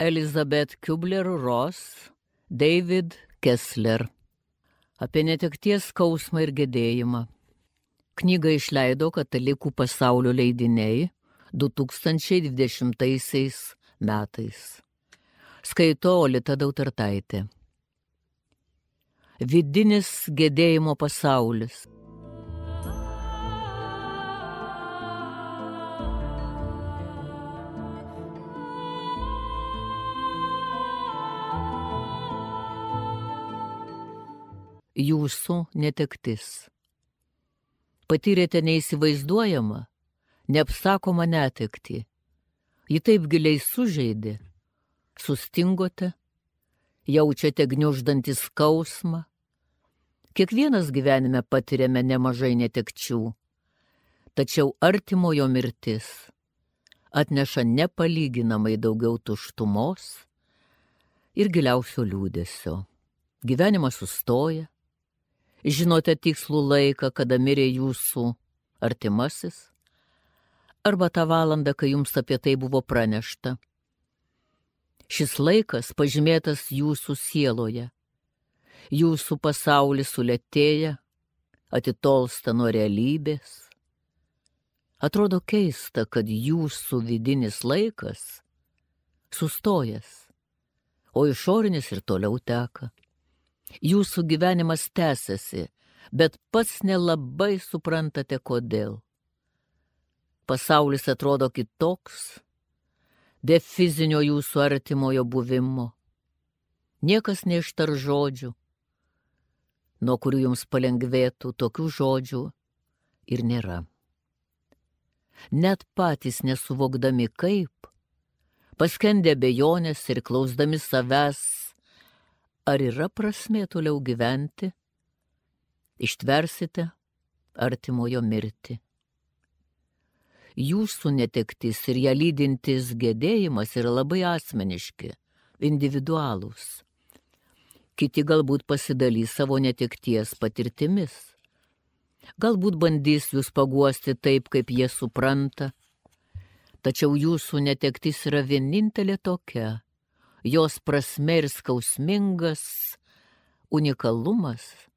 Elizabeth Kubler-Ross, David Kessler. Apie netekties skausmą ir gedėjimą. Knygą išleido Katalikų pasaulio leidiniai 2020 metais. Skaito Olita Dautartaitė. Vidinis gedėjimo pasaulis. Jūsų netektis. Patyrėte neįsivaizduojamą, neapsakomą netekti. Ji taip giliai sužeidė, sustingote, jaučiate gniuždantį skausmą. Kiekvienas gyvenime patiriame nemažai netekčių, tačiau artimojo mirtis atneša nepalyginamai daugiau tuštumos ir giliausio liūdėsio. Gyvenimas sustoja, žinote tikslų laiką, kada mirė jūsų artimasis, arba tą valandą, kai jums apie tai buvo pranešta. Šis laikas pažymėtas jūsų sieloje. Jūsų pasaulis sulėtėja, atitolsta nuo realybės. Atrodo keista, kad jūsų vidinis laikas sustojęs, o išorinis ir toliau teka. Jūsų gyvenimas tęsiasi, bet pats nelabai suprantate kodėl. Pasaulis atrodo kitoks, be fizinio jūsų artimojo buvimo. Niekas neištar žodžių, nuo kurių jums palengvėtų tokių žodžių ir nėra. Net patys nesuvokdami kaip, paskendę bejonės ir klausdami savęs, ar yra prasmė toliau gyventi, ištversite artimojo mirtį. Jūsų netektis ir ją lydintis gedėjimas yra labai asmeniški, individualūs. Kiti galbūt pasidalys savo netekties patirtimis. Galbūt bandys jūs paguosti taip, kaip jie supranta. Tačiau jūsų netektis yra vienintelė tokia, jos prasme ir skausmingas unikalumas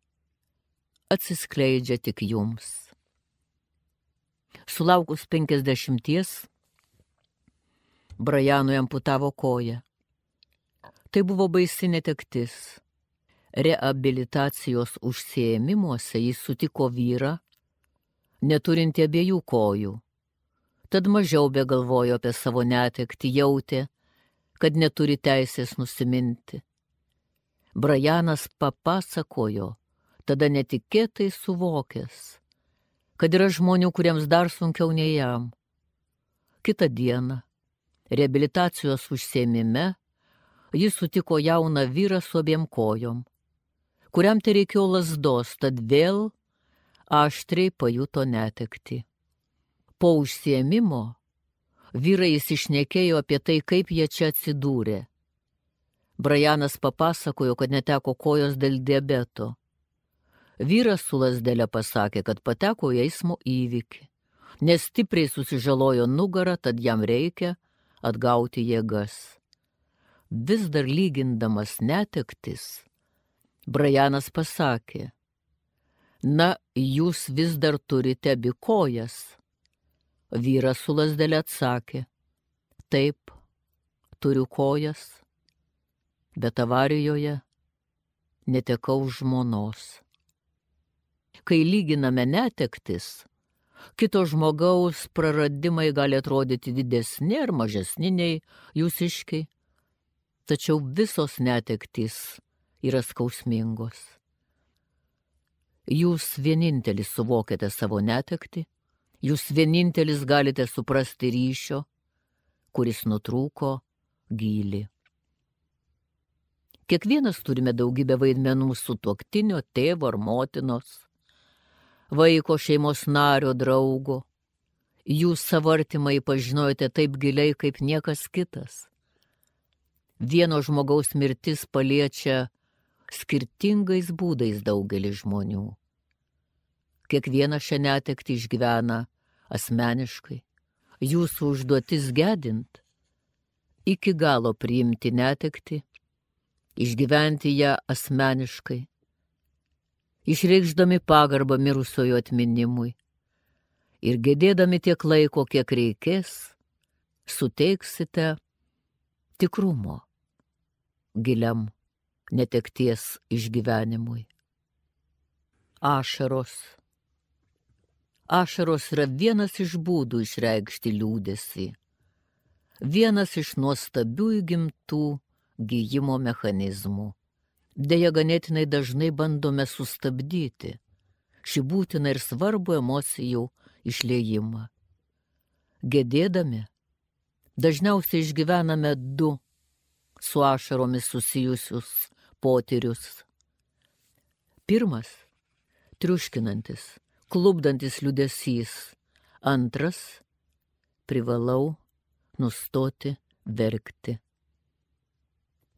atsiskleidžia tik jums. Sulaukus penkisdešimties, Brajanui amputavo koją. Tai buvo baisi netektis. Reabilitacijos užsiemimuose jis sutiko vyrą, neturinti abiejų kojų. Tad mažiau be galvojo apie savo netektį, jautė, kad neturi teisės nusiminti. Brajanas papasakojo, tada netikėtai suvokęs, kad yra žmonių, kuriems dar sunkiau nei jam. Kita diena, reabilitacijos užsiemime, jis sutiko jauną vyrą su abiem kojom, kuriam tai reikėjo lasdos, tad vėl aštriai pajuto netekti. Po užsiemimo vyrai įsišnekėjo apie tai, kaip jie čia atsidūrė. Brajanas papasakojo, kad neteko kojos dėl diabeto. Vyras su lasdelė pasakė, kad pateko į eismo įvykį, nes stipriai susižalojo nugarą, tad jam reikia atgauti jėgas. Vis dar lygindamas netektis, Brajanas pasakė, na, jūs vis dar turite abi kojas Vyras su lasdelė atsakė, taip, turiu kojas, bet avarijoje netekau žmonos. Kai lyginame netektis, kito žmogaus praradimai gali atrodyti didesni ar mažesni nei jūsiškiai, tačiau visos netektys yra skausmingos. Jūs vienintelis suvokiate savo netekti Jūs vienintelis galite suprasti ryšio, kuris nutrūko gilį. Kiekvienas turime daugybę vaidmenų su tuoktinio, tėvo ar motinos, vaiko šeimos nario, draugo. Jūs savartimai pažinojate taip giliai kaip niekas kitas. Vieno žmogaus mirtis paliečia skirtingais būdais daugelį žmonių. Kiekvieną šią netekti išgyvena asmeniškai. Jūsų užduotis gedint iki galo priimti netekti, išgyventi ją asmeniškai, išreikšdami pagarbą mirusiojo atminimui ir gedėdami tiek laiko, kiek reikės, suteiksite tikrumo giliam netekties išgyvenimui. Ašaros. Ašaros yra vienas iš būdų išreikšti liūdėsi vienas iš nuostabių įgimtų gyjimo mechanizmų. Deja, ganėtinai dažnai bandome sustabdyti šį būtiną ir svarbų emocijų išliejimą. Gedėdami, dažniausiai išgyvename du su ašaromis susijusius potyrius. Pirmas - triuškinantis, klubdantis liudesys. Antras - privalau nustoti verkti.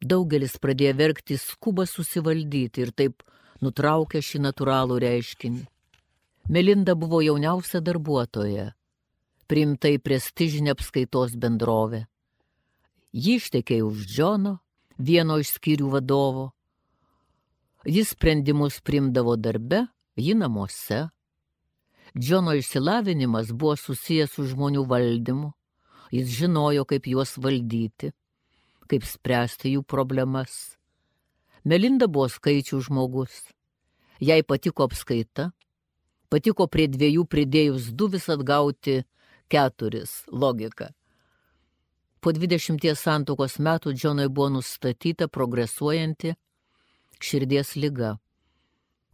Daugelis pradėjo verkti skubą susivaldyti ir taip nutraukė šį natūralų reiškinį. Melinda buvo jauniausia darbuotoja, priimta į prestižinę apskaitos bendrovę. Ji ištekėjo už Džono, vieno iš skyrių vadovo. Jis sprendimus primdavo darbe, ji namuose. Džono išsilavinimas buvo susijęs su žmonių valdymu, Jis žinojo, kaip juos valdyti, kaip spręsti jų problemas. Melinda buvo skaičių žmogus. Jai patiko apskaita, patiko prie dviejų pridėjus du vis atgauti keturis logika. Po dvidešimties santokos metų Džonui buvo nustatyta progresuojanti širdies lyga,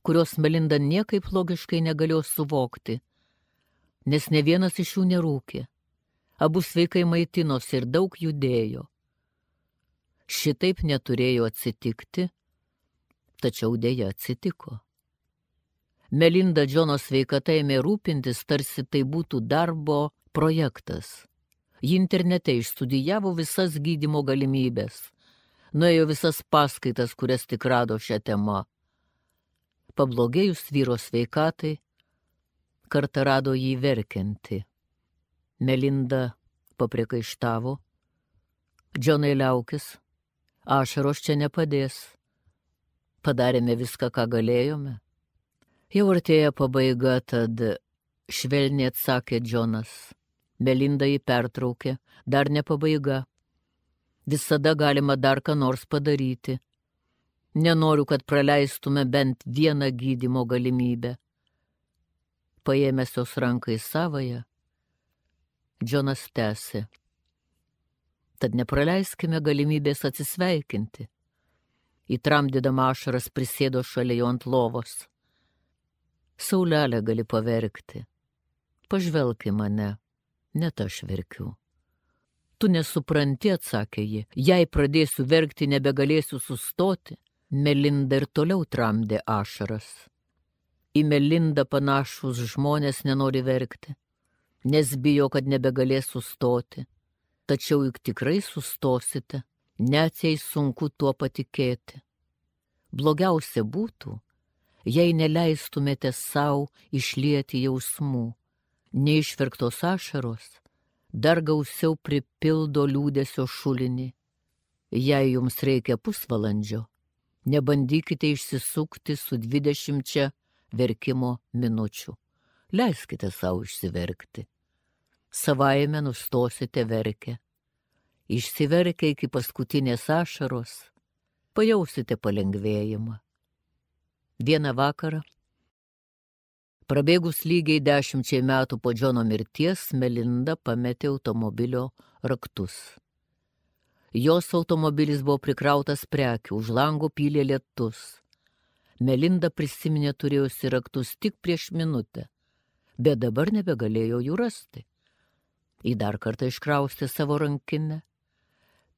kurios Melinda niekaip logiškai negalėjo suvokti, nes ne vienas iš jų nerūkė abu sveikai maitinosi ir daug judėjo. Šitaip neturėjo atsitikti, tačiau dėja atsitiko. Melinda Džono sveikata ėmė rūpintis, tarsi tai būtų darbo projektas. Ji internete išstudijavo visas gydimo galimybės, nuėjo visas paskaitas, kurias tik rado šią temą. Pablogėjus vyro sveikatai, kartą rado jį verkianti. Melinda papriekaištavo. Džonai liaukis, ašaros čia nepadės. Padarėme viską, ką galėjome. Jau artėja pabaiga, tad švelniai atsakė Džonas. Melinda jį pertraukė, dar ne pabaiga. Visada galima dar ką nors padaryti. Nenoriu, kad praleistume bent vieną gydimo galimybę. Paėmęs jos ranką į savoją, Džonas tęsė. Tad nepraleiskime galimybės atsisveikinti. Įtramdydama ašaras prisėdo šalia jo ant lovos. Saulelę gali paverkti. Pažvelk į mane, net aš verkiu. Tu nesupranti, atsakė ji, jei pradėsiu verkti, nebegalėsiu sustoti. Melinda ir toliau tramdė ašaras. Į Melindą panašus žmonės nenori verkti nes bijo, kad nebegalės sustoti. Tačiau juk tikrai sustosite, net jei sunku tuo patikėti. Blogiausia būtų, jei neleistumėte savo išlieti jausmų, neišverktos ašaros, dar gausiau pripildo liūdėsio šulinį. Jei jums reikia pusvalandžio, nebandykite išsisukti su dvidešimčia verkimo minučių. Leiskite savo išsiverkti savaime nustosite verkę. Išsiverkę iki paskutinės ašaros, pajausite palengvėjimą. Vieną vakarą, prabėgus lygiai dešimčiai metų po Džono mirties, Melinda pametė automobilio raktus. Jos automobilis buvo prikrautas prekių, už lango pylė lietus. Melinda prisiminė turėjusi raktus tik prieš minutę, bet dabar nebegalėjo jų rasti. Į dar kartą iškraustė savo rankinę,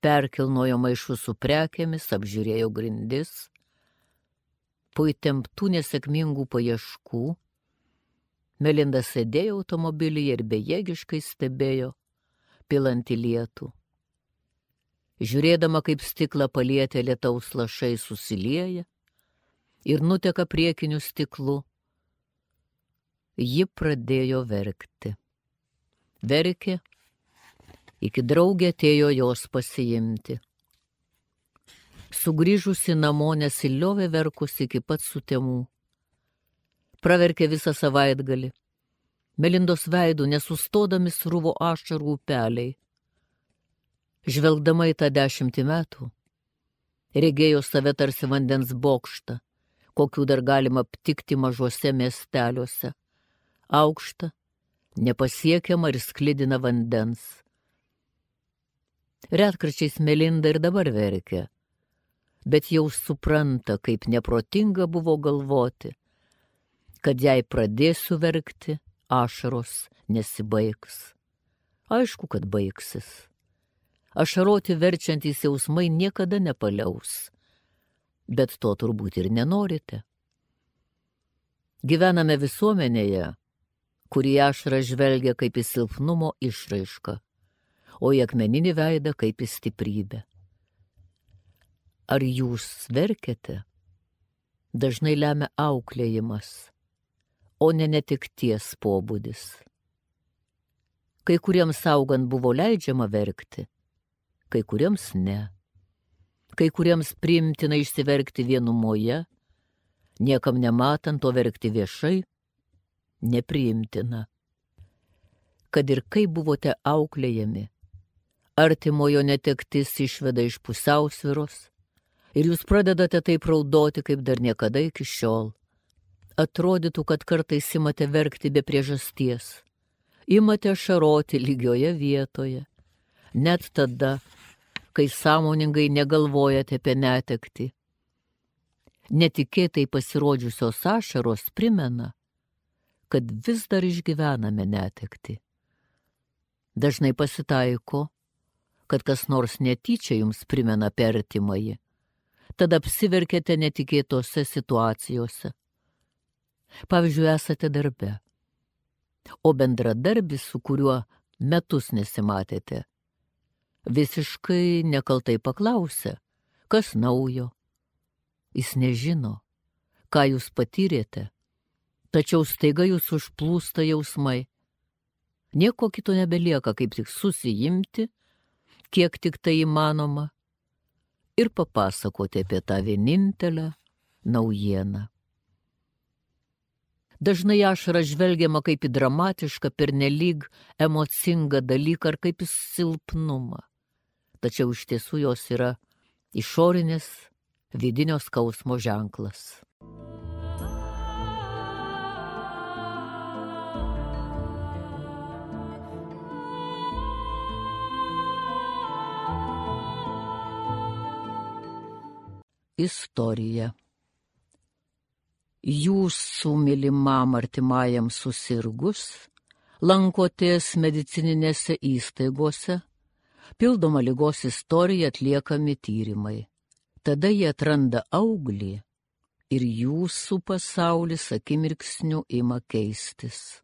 perkilnojo maišus su prekėmis, apžiūrėjo grindis. Po įtemptų nesėkmingų paieškų Melinda sėdėjo automobilyje ir bejėgiškai stebėjo pilantį lietų. Žiūrėdama, kaip stiklą palietė lietaus lašai susilieja ir nuteka priekiniu stiklu, ji pradėjo verkti verkė iki draugė atėjo jos pasiimti. Sugryžusi namo nesiliovė verkus iki pat sutemų. Praverkė visą savaitgalį. Melindos veidų nesustodami sruvo ašarų upeliai. Žvelgdama į tą dešimtį metų, regėjo save tarsi vandens bokštą, kokių dar galima aptikti mažuose miesteliuose. Aukštą, nepasiekiama ir sklidina vandens. Retkarčiais Melinda ir dabar verkia, bet jau supranta, kaip neprotinga buvo galvoti, kad jei pradėsiu verkti, ašaros nesibaigs. Aišku, kad baigsis. Ašaroti verčiantys jausmai niekada nepaliaus, bet to turbūt ir nenorite. Gyvename visuomenėje, kurį ašarą žvelgia kaip į silpnumo išraišką, o į akmeninį veidą kaip į stiprybę. Ar jūs verkėte? Dažnai lemia auklėjimas, o ne netikties pobūdis. Kai kuriems augant buvo leidžiama verkti, kai kuriems ne. Kai kuriems primtina išsiverkti vienumoje, niekam nematant to verkti viešai, nepriimtina. Kad ir kaip buvote auklėjami, artimojo netektis išveda iš pusiausviros, ir jūs pradedate taip raudoti, kaip dar niekada iki šiol. Atrodytų, kad kartais imate verkti be priežasties. Imate šaroti lygioje vietoje. Net tada, kai sąmoningai negalvojate apie netekti. Netikėtai pasirodžiusios ašaros primena, kad vis dar išgyvename netekti. Dažnai pasitaiko, kad kas nors netyčia jums primena pertimąjį tada apsiverkėte netikėtose situacijose. Pavyzdžiui, esate darbe, o bendradarbis, su kuriuo metus nesimatėte, visiškai nekaltai paklausė, kas naujo. Jis nežino, ką jūs patyrėte, tačiau staiga jūs užplūsta jausmai. Nieko kito nebelieka, kaip tik susijimti, kiek tik tai įmanoma, ir papasakoti apie tą vienintelę naujieną. Dažnai ašara žvelgiama kaip į dramatišką, pernelyg emocingą dalyką ar kaip į silpnumą. Tačiau iš tiesų jos yra išorinis vidinio skausmo ženklas. Istorija. Jūsų mylimam artimajam susirgus, lankotės medicininėse įstaigose, pildoma lygos istorija atliekami tyrimai. Tada jie atranda auglį ir jūsų pasaulis akimirksniu ima keistis.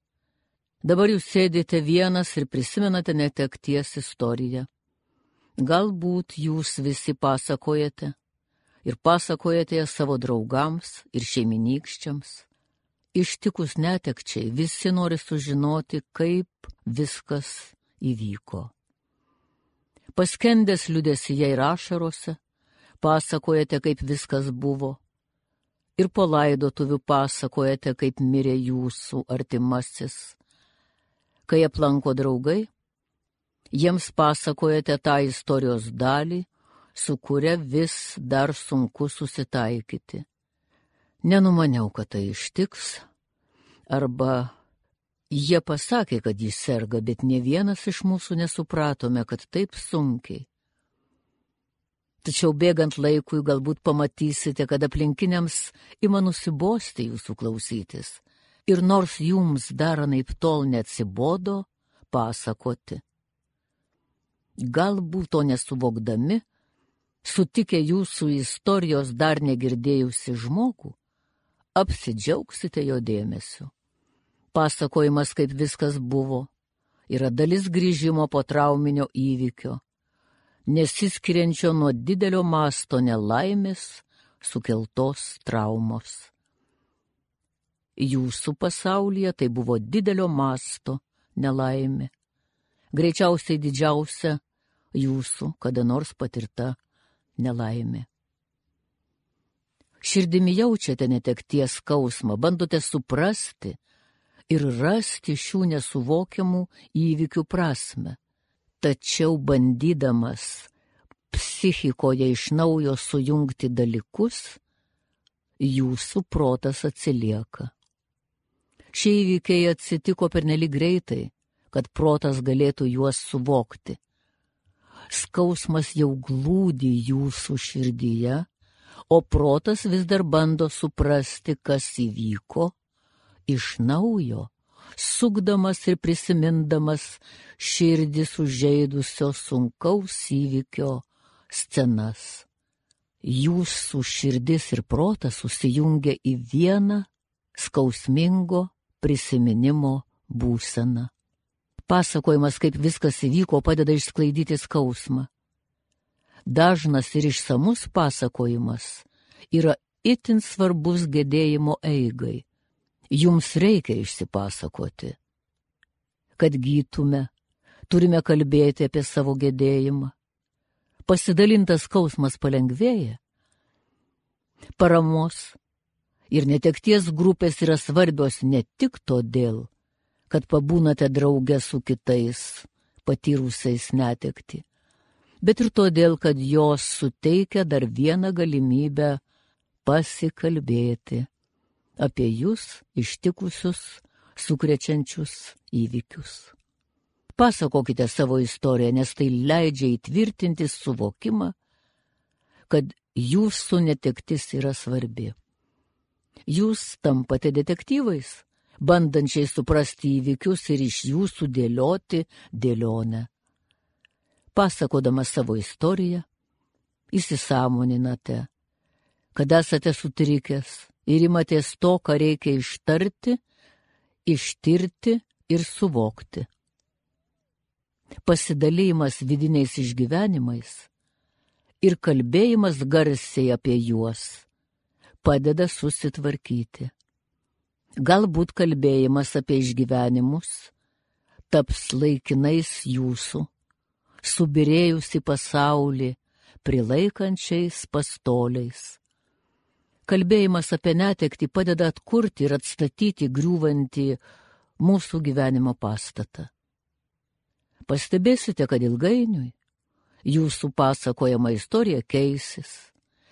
Dabar jūs sėdite vienas ir prisimenate netekties istoriją. Galbūt jūs visi pasakojate, ir pasakojate ją savo draugams ir šeiminykščiams. Ištikus netekčiai visi nori sužinoti, kaip viskas įvyko. Paskendęs liudesyje ir ašarose, pasakojate, kaip viskas buvo. Ir po laidotuvių pasakojate, kaip mirė jūsų artimasis. Kai aplanko draugai, jiems pasakojate tą istorijos dalį, su kuria vis dar sunku susitaikyti. Nenumaniau, kad tai ištiks, arba jie pasakė, kad jis serga, bet ne vienas iš mūsų nesupratome, kad taip sunkiai. Tačiau bėgant laikui galbūt pamatysite, kad aplinkiniams ima nusibosti jūsų klausytis. Ir nors jums dar naip tol neatsibodo pasakoti. Galbūt to nesuvokdami, sutikę jūsų istorijos dar negirdėjusi žmogų, apsidžiaugsite jo dėmesiu. Pasakojimas, kaip viskas buvo, yra dalis grįžimo po trauminio įvykio, nesiskiriančio nuo didelio masto nelaimės sukeltos traumos. Jūsų pasaulyje tai buvo didelio masto nelaimė, greičiausiai didžiausia jūsų kada nors patirta nelaimė. Širdimi jaučiate netekties skausmą, bandote suprasti ir rasti šių nesuvokiamų įvykių prasme. Tačiau bandydamas psichikoje iš naujo sujungti dalykus, jūsų protas atsilieka. Šie įvykiai atsitiko pernelyg greitai, kad protas galėtų juos suvokti. Skausmas jau glūdi jūsų širdyje o protas vis dar bando suprasti, kas įvyko iš naujo, sukdamas ir prisimindamas širdį sužeidusio sunkaus įvykio scenas. Jūsų širdis ir protas susijungia į vieną skausmingo prisiminimo būseną. Pasakojimas, kaip viskas įvyko, padeda išsklaidyti skausmą dažnas ir išsamus pasakojimas yra itin svarbus gedėjimo eigai. Jums reikia išsipasakoti. Kad gytume, turime kalbėti apie savo gedėjimą. Pasidalintas skausmas palengvėja. Paramos ir netekties grupės yra svarbios ne tik todėl, kad pabūnate draugę su kitais, patyrusiais netekti, bet ir todėl, kad jos suteikia dar vieną galimybę pasikalbėti apie jūs ištikusius, sukrečiančius įvykius. Pasakokite savo istoriją, nes tai leidžia įtvirtinti suvokimą, kad jūsų netektis yra svarbi. Jūs tampate detektyvais, bandančiai suprasti įvykius ir iš jūsų dėlioti dėlionę pasakodamas savo istoriją, įsisamoninate, kad esate sutrikęs ir imatės to, ką reikia ištarti, ištirti ir suvokti. Pasidalymas vidiniais išgyvenimais ir kalbėjimas garsiai apie juos padeda susitvarkyti. Galbūt kalbėjimas apie išgyvenimus taps laikinais jūsų subirėjusi pasaulį prilaikančiais pastoliais. Kalbėjimas apie netektį padeda atkurti ir atstatyti griūvantį mūsų gyvenimo pastatą. Pastebėsite, kad ilgainiui jūsų pasakojama istorija keisis.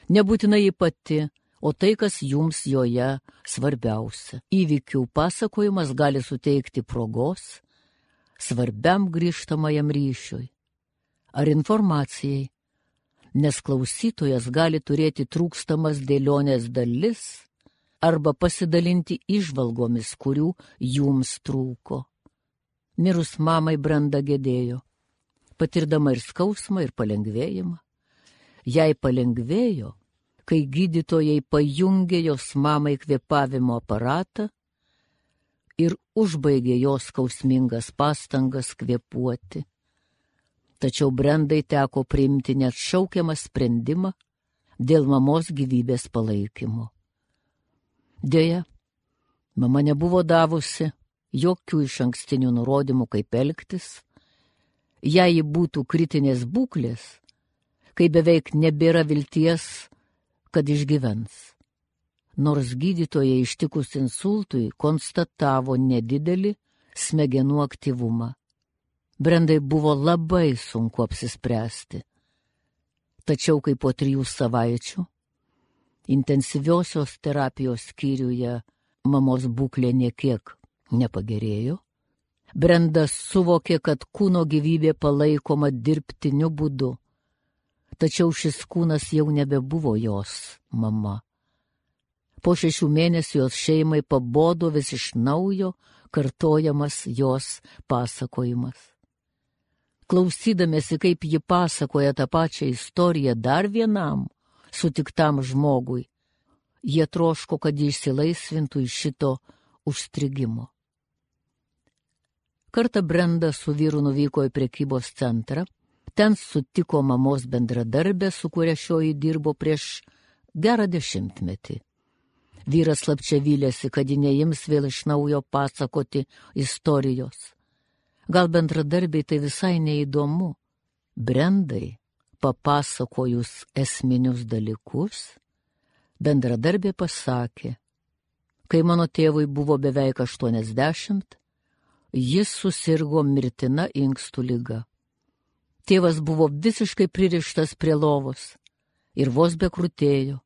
Nebūtinai ji pati, o tai, kas jums joje svarbiausia. Įvykių pasakojimas gali suteikti progos svarbiam grįžtamajam ryšiui ar informacijai, nes klausytojas gali turėti trūkstamas dėlionės dalis arba pasidalinti išvalgomis, kurių jums trūko. Mirus mamai branda gedėjo, patirdama ir skausmą, ir palengvėjimą. Jai palengvėjo, kai gydytojai pajungė jos mamai kvėpavimo aparatą ir užbaigė jos skausmingas pastangas kvėpuoti tačiau Brendai teko priimti net šaukiamą sprendimą dėl mamos gyvybės palaikymo. Deja, mama nebuvo davusi jokių iš ankstinių nurodymų, kaip elgtis, jei ji būtų kritinės būklės, kai beveik nebėra vilties, kad išgyvens. Nors gydytojai ištikus insultui konstatavo nedidelį smegenų aktyvumą. Brendai buvo labai sunku apsispręsti. Tačiau kai po trijų savaičių intensyviosios terapijos skyriuje mamos būklė niekiek nepagerėjo, Brenda suvokė, kad kūno gyvybė palaikoma dirbtiniu būdu, tačiau šis kūnas jau nebebuvo jos mama. Po šešių mėnesių jos šeimai pabodo vis iš naujo kartojamas jos pasakojimas klausydamėsi, kaip ji pasakoja tą pačią istoriją dar vienam sutiktam žmogui, jie troško, kad jį išsilaisvintų iš šito užstrigimo. Kartą Brenda su vyru nuvyko į prekybos centrą, ten sutiko mamos bendradarbę, su kuria šioji dirbo prieš gerą dešimtmetį. Vyras slapčia vylėsi, kad ji neims vėl iš naujo pasakoti istorijos Gal bendradarbiai tai visai neįdomu. Brendai, papasakojus esminius dalykus, bendradarbė pasakė, kai mano tėvui buvo beveik 80, jis susirgo mirtina inkstų lyga. Tėvas buvo visiškai pririštas prie lovos ir vos bekrutėjo.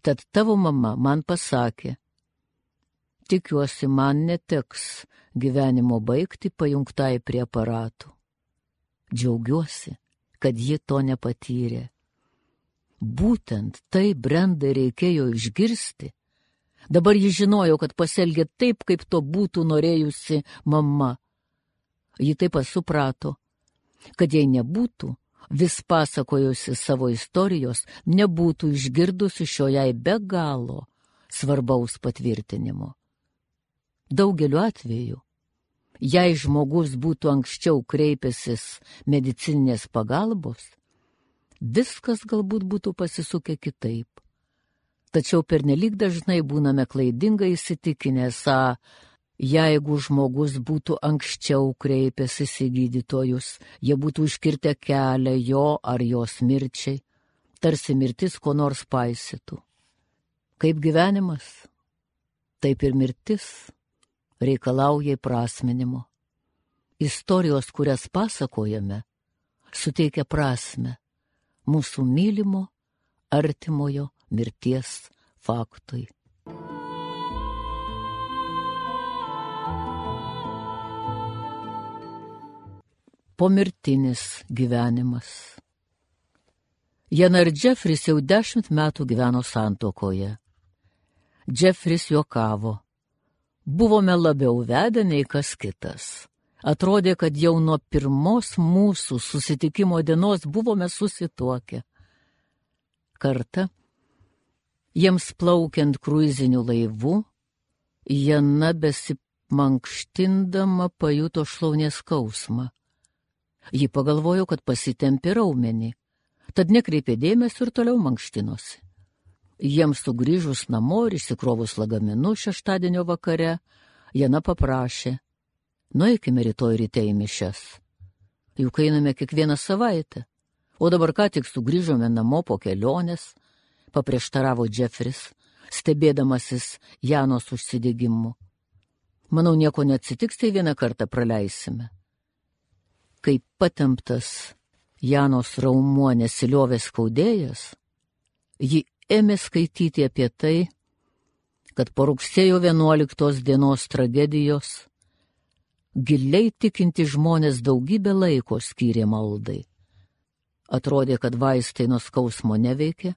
Tad tavo mama man pasakė, tikiuosi man neteks gyvenimo baigti pajungtai prie aparatų. Džiaugiuosi, kad ji to nepatyrė. Būtent tai Brendai reikėjo išgirsti. Dabar ji žinojo, kad pasielgė taip, kaip to būtų norėjusi mama. Ji taip suprato, kad jei nebūtų vis pasakojusi savo istorijos, nebūtų išgirdusi šio jai be galo svarbaus patvirtinimo. Daugeliu atveju, jei žmogus būtų anksčiau kreipęsis medicinės pagalbos, viskas galbūt būtų pasisukę kitaip. Tačiau pernelyg dažnai būname klaidingai įsitikinę, esą Jeigu žmogus būtų anksčiau kreipęsis į gydytojus, jie būtų užkirtę kelią jo ar jos mirčiai, tarsi mirtis ko nors paisytų. Kaip gyvenimas, taip ir mirtis reikalauja įprasminimo. Istorijos, kurias pasakojame, suteikia prasme mūsų mylimo, artimojo mirties faktui. pomirtinis gyvenimas. Jena ir Jeffris jau dešimt metų gyveno santokoje. Jeffris juokavo. Buvome labiau vedę nei kas kitas. Atrodė, kad jau nuo pirmos mūsų susitikimo dienos buvome susituokę. Kartą, jiems plaukiant kruiziniu laivu, Jena besimankštindama pajuto šlaunės skausmą. Ji pagalvojo, kad pasitempė raumenį, tad nekreipė dėmesio ir toliau mankštinosi. Jiems sugrįžus namo ir įsikrovus lagaminu šeštadienio vakare, Jana paprašė, nueikime rytoj ryte į mišes. Juk einame kiekvieną savaitę, o dabar ką tik sugrįžome namo po kelionės, paprieštaravo Jeffris, stebėdamasis Janos užsidėgymu. Manau, nieko neatsitiks, tai vieną kartą praleisime kaip patemptas Janos raumuo nesiliovė skaudėjęs, ji ėmė skaityti apie tai, kad po rugsėjo 11 dienos tragedijos giliai tikinti žmonės daugybę laiko skyrė maldai. Atrodė, kad vaistai nuo skausmo neveikė,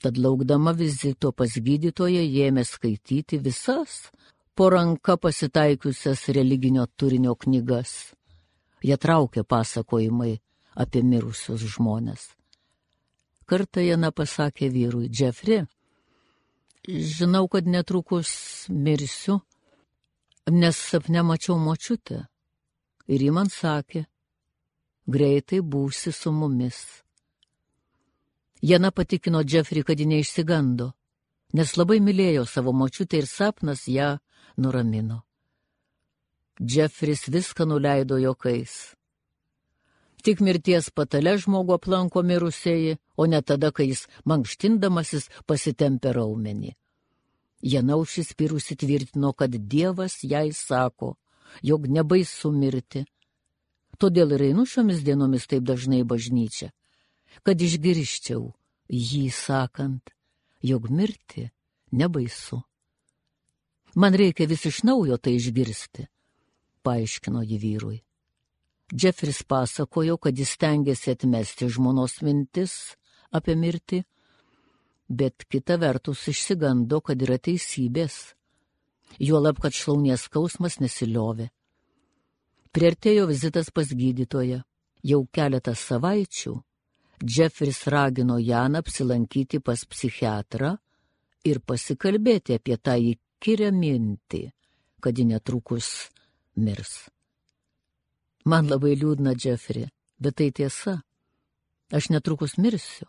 tad laukdama vizito pas gydytoją ėmė skaityti visas po ranka pasitaikiusias religinio turinio knygas. Jie traukė pasakojimai apie mirusius žmonės. Kartą Jana pasakė vyrui, Džefri, žinau, kad netrukus mirsiu, nes sapne mačiau močiutę. Ir ji man sakė, greitai būsi su mumis. Jana patikino Džefri, kad ji neišsigando, nes labai mylėjo savo močiutę ir sapnas ją nuramino. Džefris viską nuleido jokais. Tik mirties patale žmogu aplanko mirusieji, o ne tada, kai jis mankštindamasis pasitempė raumenį. Janaušis pirusi tvirtino, kad Dievas jai sako, jog nebaisu mirti. Todėl ir einu šiomis dienomis taip dažnai bažnyčia, kad išgirščiau jį sakant, jog mirti nebaisu. Man reikia vis iš naujo tai išgirsti paaiškino ji vyrui. Džefris pasakojo, kad jis tengiasi atmesti žmonos mintis apie mirtį, bet kita vertus išsigando, kad yra teisybės, juolab, kad šlaunies skausmas nesiliovė. Priartėjo vizitas pas gydytoją. Jau keletą savaičių Džefris ragino Janą apsilankyti pas psichiatrą ir pasikalbėti apie tą įkyrę mintį, kad ji netrukus mirs. Man labai liūdna, Jeffrey, bet tai tiesa. Aš netrukus mirsiu.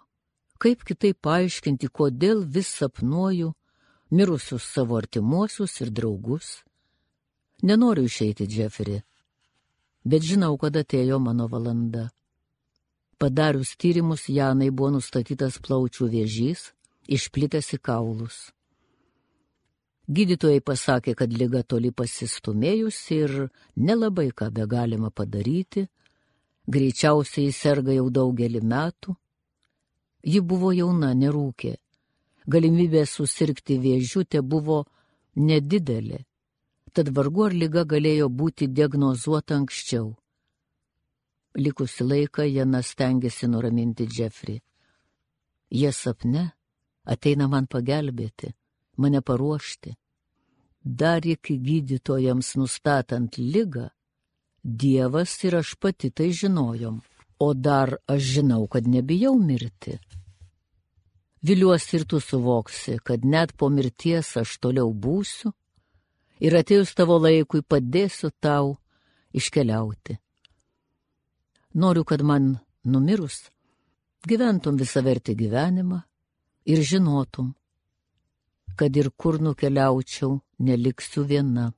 Kaip kitaip paaiškinti, kodėl vis sapnuoju mirusius savo artimuosius ir draugus? Nenoriu išeiti, Jeffrey, Bet žinau, kad atėjo mano valanda. Padarius tyrimus, Janai buvo nustatytas plaučių vėžys, išplitęs į kaulus. Gydytojai pasakė, kad lyga toli pasistumėjus ir nelabai ką be galima padaryti, greičiausiai serga jau daugelį metų. Ji buvo jauna, nerūkė, galimybė susirgti vėžiutė buvo nedidelė, tad vargu ar lyga galėjo būti diagnozuota anksčiau. Likusi laiką Jana stengiasi nuraminti Džefrį. Jie sapne ateina man pagelbėti, mane paruošti. Dar iki gydytojams nustatant lygą, Dievas ir aš pati tai žinojom, o dar aš žinau, kad nebijau mirti. Viliuosi ir tu suvoksi, kad net po mirties aš toliau būsiu ir atėjus tavo laikui padėsiu tau iškeliauti. Noriu, kad man numirus gyventum visavertį gyvenimą ir žinotum, kad ir kur nukeliaučiau, neliksiu viena.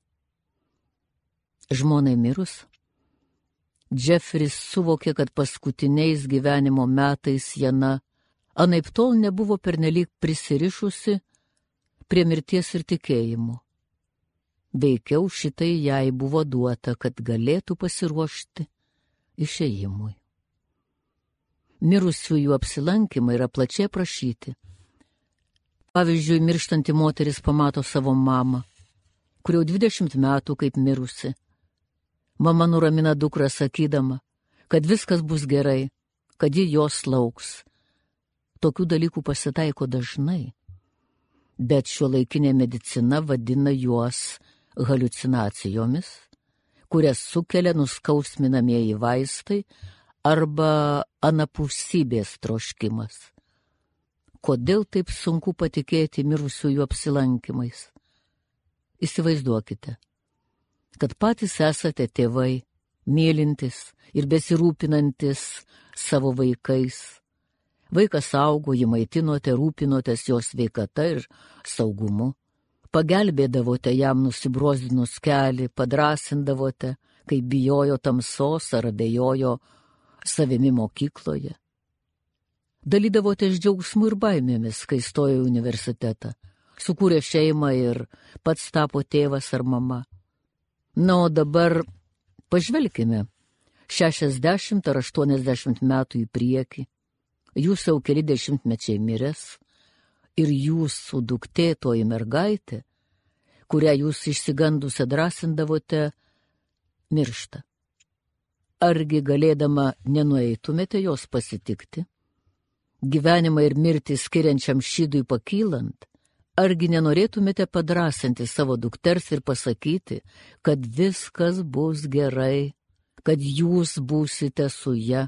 Žmonai mirus, Džefris suvokė, kad paskutiniais gyvenimo metais Jana anaip tol nebuvo pernelyg prisirišusi prie mirties ir tikėjimo. Veikiau šitai jai buvo duota, kad galėtų pasiruošti išėjimui. Mirusiųjų apsilankimai yra plačiai prašyti. Pavyzdžiui, mirštanti moteris pamato savo mamą, kur jau 20 metų kaip mirusi. Mama nuramina dukrą sakydama, kad viskas bus gerai, kad ji jos lauks. Tokių dalykų pasitaiko dažnai, bet šio laikinė medicina vadina juos halucinacijomis kurias sukelia nuskausminamieji vaistai arba anapusybės troškimas. Kodėl taip sunku patikėti mirusiųjų apsilankimais? Įsivaizduokite, kad patys esate tėvai, mylintis ir besirūpinantis savo vaikais. Vaikas augo, jį maitinote, rūpinotės jos veikata ir saugumu pagelbėdavote jam nusibrozdinus kelią, padrasindavote, kai bijojo tamsos ar abejojo savimi mokykloje. Dalydavotės džiaugsmu ir baimėmis, kai stojo į universitetą, sukūrė šeimą ir pats tapo tėvas ar mama. Na, o dabar pažvelkime 60 ar 80 metų į priekį. Jūs jau keli dešimtmečiai miręs, ir jūsų duktėtoji mergaitė, kurią jūs išsigandusią drąsindavote, miršta. Argi galėdama nenueitumėte jos pasitikti? Gyvenimą ir mirtį skiriančiam šydui pakylant, argi nenorėtumėte padrasinti savo dukters ir pasakyti, kad viskas bus gerai, kad jūs būsite su ja,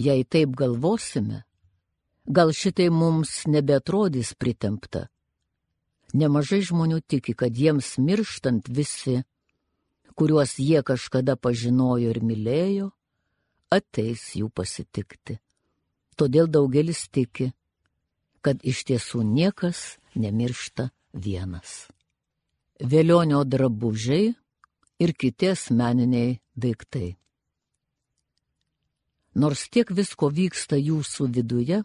jei taip galvosime, Gal šitai mums nebetrodys pritempta. Nemažai žmonių tiki, kad jiems mirštant visi, kuriuos jie kažkada pažinojo ir mylėjo, ateis jų pasitikti. Todėl daugelis tiki, kad iš tiesų niekas nemiršta vienas. Vėlionio drabužiai ir kiti asmeniniai daiktai. Nors tiek visko vyksta jūsų viduje,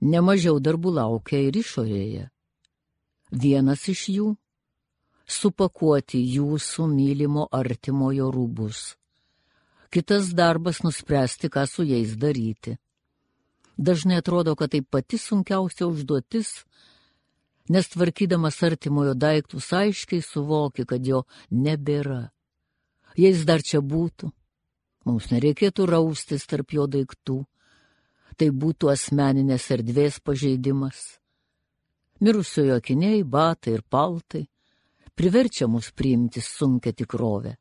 Nemažiau darbų laukia ir išorėje. Vienas iš jų - supakuoti jūsų mylimo artimojo rūbus. Kitas darbas - nuspręsti, ką su jais daryti. Dažnai atrodo, kad tai pati sunkiausia užduotis, nes tvarkydamas artimojo daiktus aiškiai suvoki, kad jo nebėra. Jais dar čia būtų, mums nereikėtų raustis tarp jo daiktų tai būtų asmeninės erdvės pažeidimas. Mirusiojo akiniai, batai ir paltai priverčia mus priimti sunkę tikrovę.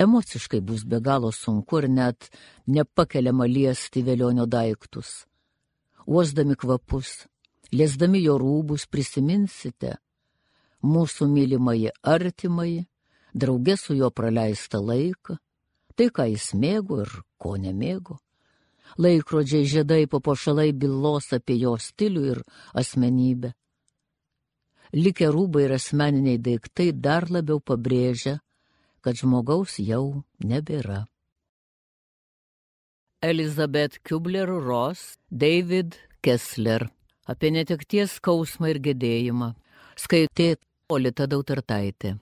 Emociškai bus be galo sunku ir net nepakeliama liesti vėlionio daiktus. Uosdami kvapus, liesdami jo rūbus prisiminsite mūsų mylimąjį artimąjį, draugė su juo praleistą laiką, tai ką jis mėgo ir ko nemėgo laikrodžiai žiedai papuošalai bylos apie jo stilių ir asmenybę. Likę rūbai ir asmeniniai daiktai dar labiau pabrėžia, kad žmogaus jau nebėra. Elizabeth Kubler-Ross, David Kessler apie netekties skausmą ir gedėjimą. Skaitė Olita Dautartaitė.